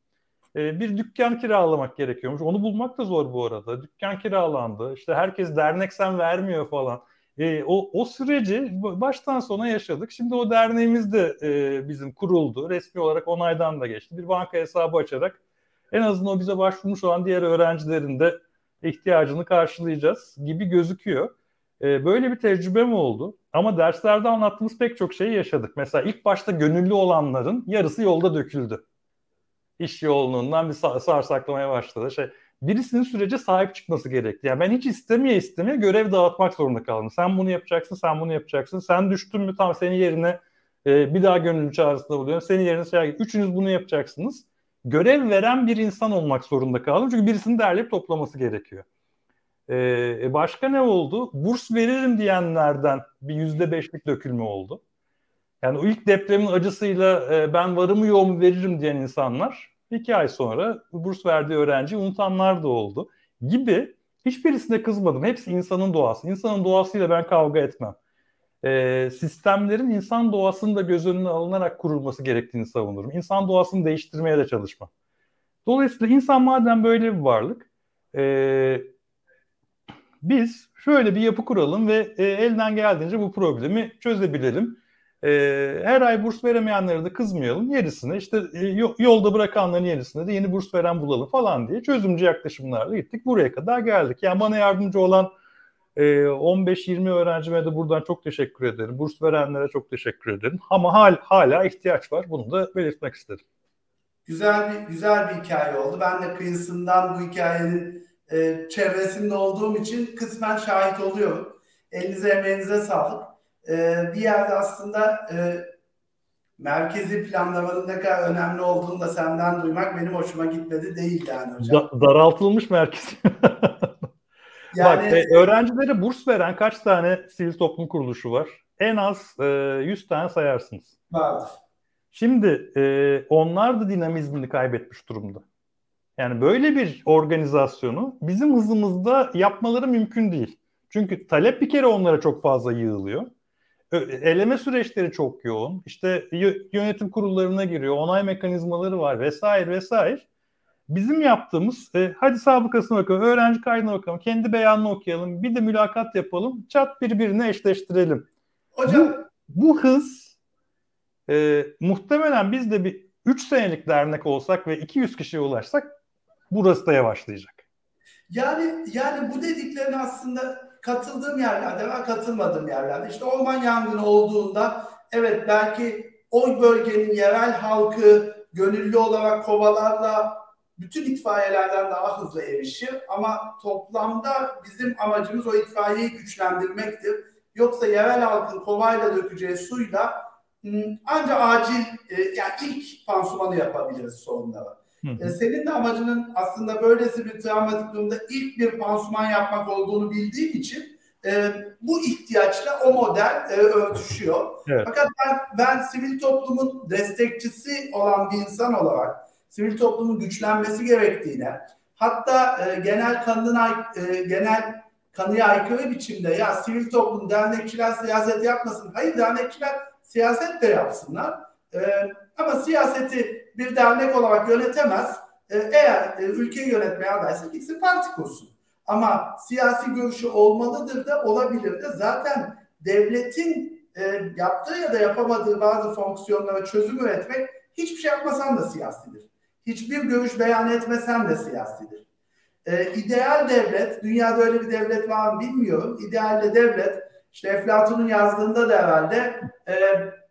E, bir dükkan kiralamak gerekiyormuş. Onu bulmak da zor bu arada. Dükkan kiralandı. İşte herkes dernek sen vermiyor falan. E, o, o süreci baştan sona yaşadık. Şimdi o derneğimiz de e, bizim kuruldu. Resmi olarak onaydan da geçti. Bir banka hesabı açarak en azından o bize başvurmuş olan diğer öğrencilerin de ihtiyacını karşılayacağız gibi gözüküyor. E, böyle bir tecrübem oldu. Ama derslerde anlattığımız pek çok şeyi yaşadık. Mesela ilk başta gönüllü olanların yarısı yolda döküldü. İş yoğunluğundan bir sarsaklamaya başladı. Şey, birisinin sürece sahip çıkması gerekti. Yani ben hiç istemeye istemeye görev dağıtmak zorunda kaldım. Sen bunu yapacaksın, sen bunu yapacaksın. Sen düştün mü tam senin yerine e, bir daha gönüllü çağrısında buluyorum. Senin yerine şey, üçünüz bunu yapacaksınız görev veren bir insan olmak zorunda kaldım. Çünkü birisini derleyip toplaması gerekiyor. Ee, başka ne oldu? Burs veririm diyenlerden bir yüzde beşlik dökülme oldu. Yani o ilk depremin acısıyla e, ben varımı yoğumu veririm diyen insanlar iki ay sonra burs verdiği öğrenci unutanlar da oldu. Gibi hiçbirisine kızmadım. Hepsi insanın doğası. İnsanın doğasıyla ben kavga etmem e, sistemlerin insan doğasını da göz önüne alınarak kurulması gerektiğini savunurum. İnsan doğasını değiştirmeye de çalışmam. Dolayısıyla insan madem böyle bir varlık, e, biz şöyle bir yapı kuralım ve e, elden geldiğince bu problemi çözebilelim. E, her ay burs veremeyenlere de kızmayalım. Yerisine işte e, yolda bırakanların yerisine de yeni burs veren bulalım falan diye çözümcü yaklaşımlarla gittik. Buraya kadar geldik. Yani bana yardımcı olan 15-20 ee, öğrencime de buradan çok teşekkür ederim. Burs verenlere çok teşekkür ederim. Ama hal, hala ihtiyaç var. Bunu da belirtmek isterim. Güzel bir güzel bir hikaye oldu. Ben de kıyısından bu hikayenin e, çevresinde olduğum için kısmen şahit oluyorum. Elinize emeğinize sağlık. E, bir yerde aslında e, merkezi planlamanın ne kadar önemli olduğunu da senden duymak benim hoşuma gitmedi değil yani hocam. Da, daraltılmış merkez. Yani... Bak e, öğrencilere burs veren kaç tane sivil toplum kuruluşu var? En az e, 100 tane sayarsınız. Vardır. Şimdi e, onlar da dinamizmini kaybetmiş durumda. Yani böyle bir organizasyonu bizim hızımızda yapmaları mümkün değil. Çünkü talep bir kere onlara çok fazla yığılıyor. Eleme süreçleri çok yoğun. İşte yönetim kurullarına giriyor, onay mekanizmaları var vesaire vesaire. Bizim yaptığımız e, hadi sabıkasına bakalım, öğrenci kaydına bakalım, kendi beyanını okuyalım, bir de mülakat yapalım, çat birbirine eşleştirelim. Hocam bu, bu hız E, muhtemelen biz de bir 3 senelik dernek olsak ve 200 kişiye ulaşsak burası da yavaşlayacak. Yani yani bu dediklerin aslında katıldığım yerlerde ve katılmadığım yerlerde işte orman yangını olduğunda evet belki o bölgenin yerel halkı gönüllü olarak kovalarla bütün itfaiyelerden daha hızlı erişir ama toplamda bizim amacımız o itfaiyeyi güçlendirmektir. Yoksa yerel halkın kovayla dökeceği suyla hmm, ancak acil e, yani ilk pansumanı yapabiliriz sorunlara. E, senin de amacının aslında böylesi bir travmatik durumda ilk bir pansuman yapmak olduğunu bildiğim için e, bu ihtiyaçla o model e, örtüşüyor. Evet. Fakat ben, ben sivil toplumun destekçisi olan bir insan olarak sivil toplumun güçlenmesi gerektiğine hatta e, genel kanın e, genel kanıya aykırı biçimde ya sivil toplum dernekçiler siyaset yapmasın. Hayır dernekçiler siyaset de yapsınlar. E, ama siyaseti bir dernek olarak yönetemez. E, eğer e, ülkeyi yönetmeye adaysa gitsin parti kursun. Ama siyasi görüşü olmalıdır da olabilir de zaten devletin e, yaptığı ya da yapamadığı bazı fonksiyonlara çözüm üretmek hiçbir şey yapmasan da siyasidir. Hiçbir görüş beyan etmesen de siyasidir. E, ideal devlet, dünyada öyle bir devlet var mı bilmiyorum. İdealde devlet, işte Eflatun'un yazdığında da herhalde e,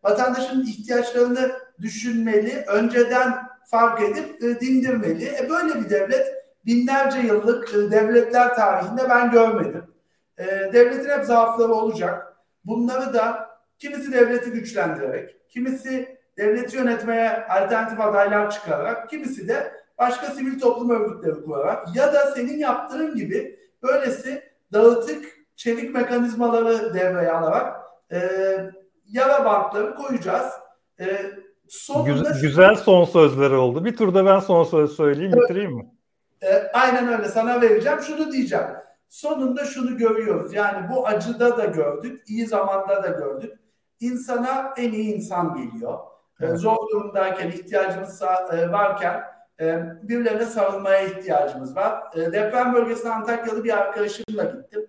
vatandaşın ihtiyaçlarını düşünmeli, önceden fark edip e, dindirmeli. E, böyle bir devlet binlerce yıllık e, devletler tarihinde ben görmedim. E, devletin hep zaafları olacak. Bunları da kimisi devleti güçlendirerek, kimisi devleti yönetmeye alternatif adaylar çıkararak, kimisi de başka sivil toplum örgütleri kurarak ya da senin yaptığın gibi böylesi dağıtık çevik mekanizmaları devreye alarak e, yara bantları koyacağız. E, sonunda güzel, güzel son sözleri oldu. Bir turda ben son söz söyleyeyim, evet. bitireyim mi? E, aynen öyle sana vereceğim. Şunu diyeceğim. Sonunda şunu görüyoruz. Yani bu acıda da gördük, iyi zamanda da gördük. İnsana en iyi insan geliyor. E, evet. Zor durumdayken, ihtiyacımız e, varken e, birilerine sarılmaya ihtiyacımız var. E, deprem bölgesine Antakyalı bir arkadaşımla gittim.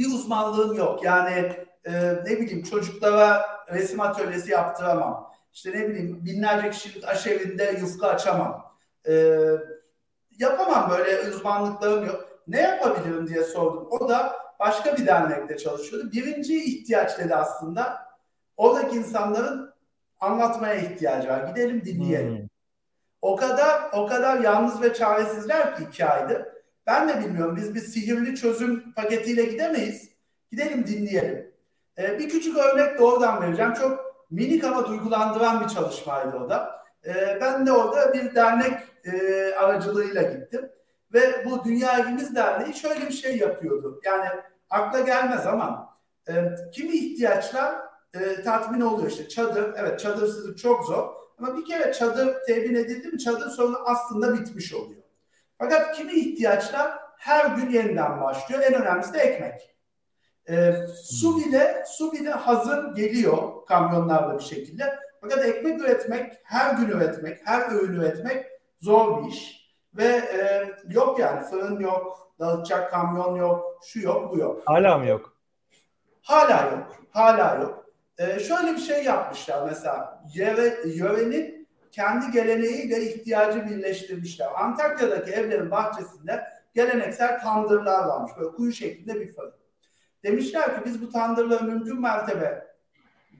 Bir uzmanlığım yok. Yani e, ne bileyim çocuklara resim atölyesi yaptıramam. İşte ne bileyim binlerce kişilik aşevinde yufka açamam. E, yapamam böyle uzmanlıklarım yok. Ne yapabilirim diye sordum. O da başka bir dernekte çalışıyordu. Birinci ihtiyaç dedi aslında oradaki insanların anlatmaya ihtiyacı var. Gidelim dinleyelim. Hmm. O kadar o kadar yalnız ve çaresizler ki iki aydır. Ben de bilmiyorum. Biz bir sihirli çözüm paketiyle gidemeyiz. Gidelim dinleyelim. Ee, bir küçük örnek de oradan vereceğim. Çok minik ama duygulandıran bir çalışmaydı o da. Ee, ben de orada bir dernek e, aracılığıyla gittim. Ve bu Dünya Evimiz Derneği şöyle bir şey yapıyordu. Yani akla gelmez ama e, kimi ihtiyaçlar e, tatmin oluyor. İşte çadır, evet çadırsızlık çok zor. Ama bir kere çadır temin edildi mi çadır sorunu aslında bitmiş oluyor. Fakat kimi ihtiyaçlar her gün yeniden başlıyor. En önemlisi de ekmek. E, su bile su bile hazır geliyor kamyonlarla bir şekilde. Fakat ekmek üretmek, her gün üretmek, her öğün üretmek zor bir iş. Ve e, yok yani fırın yok, dağıtacak kamyon yok, şu yok, bu yok. Hala mı yok? Hala yok, hala yok. E, şöyle bir şey yapmışlar mesela, yöre, yörenin kendi geleneğiyle ihtiyacı birleştirmişler. Antakya'daki evlerin bahçesinde geleneksel tandırlar varmış. Böyle kuyu şeklinde bir fırın. Demişler ki biz bu tandırları mümkün mertebe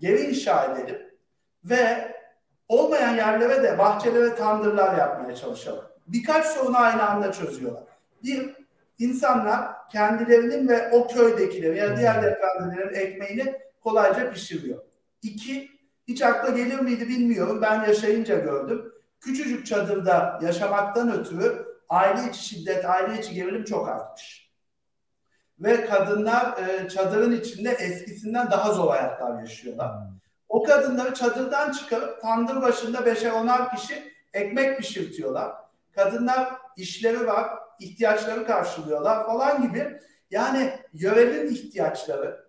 geri inşa edelim ve olmayan yerlere de bahçelere tandırlar yapmaya çalışalım. Birkaç sorunu aynı anda çözüyorlar. Bir, insanlar kendilerinin ve o köydekilerin ya diğer depremzedelerin ekmeğini kolayca pişiriyor. İki, hiç akla gelir miydi bilmiyorum. Ben yaşayınca gördüm. Küçücük çadırda yaşamaktan ötürü aile içi şiddet, aile içi gerilim çok artmış. Ve kadınlar e, çadırın içinde eskisinden daha zor hayatlar yaşıyorlar. O kadınları çadırdan çıkarıp tandır başında beşer onar kişi ekmek pişirtiyorlar. Kadınlar işleri var, ihtiyaçları karşılıyorlar falan gibi. Yani yörenin ihtiyaçları,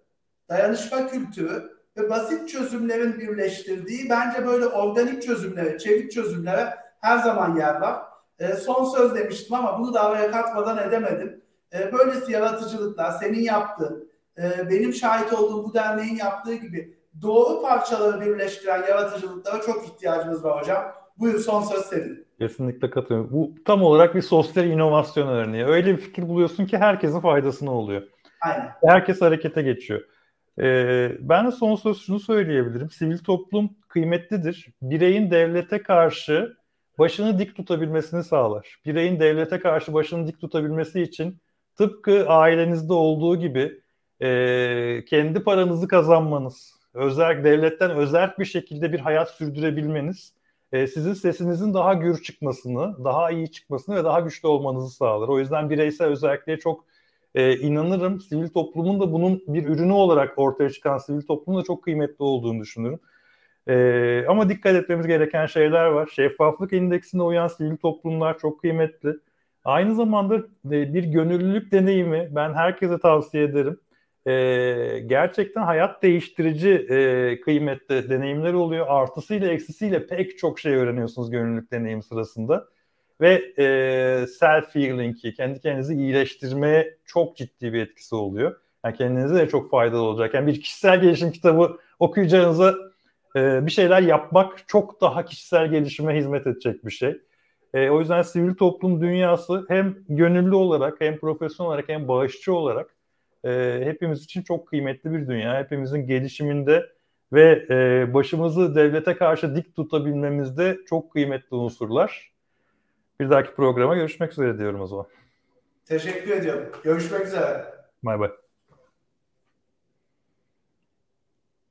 dayanışma kültürü ve basit çözümlerin birleştirdiği bence böyle organik çözümlere, çevik çözümlere her zaman yer var. E, son söz demiştim ama bunu da araya katmadan edemedim. E, böylesi yaratıcılıklar, senin yaptığın, e, benim şahit olduğum bu derneğin yaptığı gibi doğru parçaları birleştiren yaratıcılıklara çok ihtiyacımız var hocam. Buyur son söz senin. Kesinlikle katılıyorum. Bu tam olarak bir sosyal inovasyon örneği. Öyle bir fikir buluyorsun ki herkesin faydasına oluyor. Aynen. Herkes harekete geçiyor. Ee, ben de son söz şunu söyleyebilirim. Sivil toplum kıymetlidir. Bireyin devlete karşı başını dik tutabilmesini sağlar. Bireyin devlete karşı başını dik tutabilmesi için tıpkı ailenizde olduğu gibi e, kendi paranızı kazanmanız, özel devletten özel bir şekilde bir hayat sürdürebilmeniz e, sizin sesinizin daha gür çıkmasını, daha iyi çıkmasını ve daha güçlü olmanızı sağlar. O yüzden bireysel özelliğe çok e, inanırım. Sivil toplumun da bunun bir ürünü olarak ortaya çıkan sivil toplumun da çok kıymetli olduğunu düşünürüm. E, ama dikkat etmemiz gereken şeyler var. Şeffaflık indeksine uyan sivil toplumlar çok kıymetli. Aynı zamanda e, bir gönüllülük deneyimi ben herkese tavsiye ederim. E, gerçekten hayat değiştirici e, kıymetli deneyimler oluyor. Artısıyla eksisiyle pek çok şey öğreniyorsunuz gönüllülük deneyimi sırasında. Ve e, self-healing'i, kendi kendinizi iyileştirmeye çok ciddi bir etkisi oluyor. Yani kendinize de çok faydalı olacak. Yani bir kişisel gelişim kitabı okuyacağınıza e, bir şeyler yapmak çok daha kişisel gelişime hizmet edecek bir şey. E, o yüzden sivil toplum dünyası hem gönüllü olarak hem profesyonel olarak hem bağışçı olarak e, hepimiz için çok kıymetli bir dünya. Hepimizin gelişiminde ve e, başımızı devlete karşı dik tutabilmemizde çok kıymetli unsurlar. Bir dahaki programa görüşmek üzere diyorum o zaman. Teşekkür ediyorum. Görüşmek üzere. Bay bay.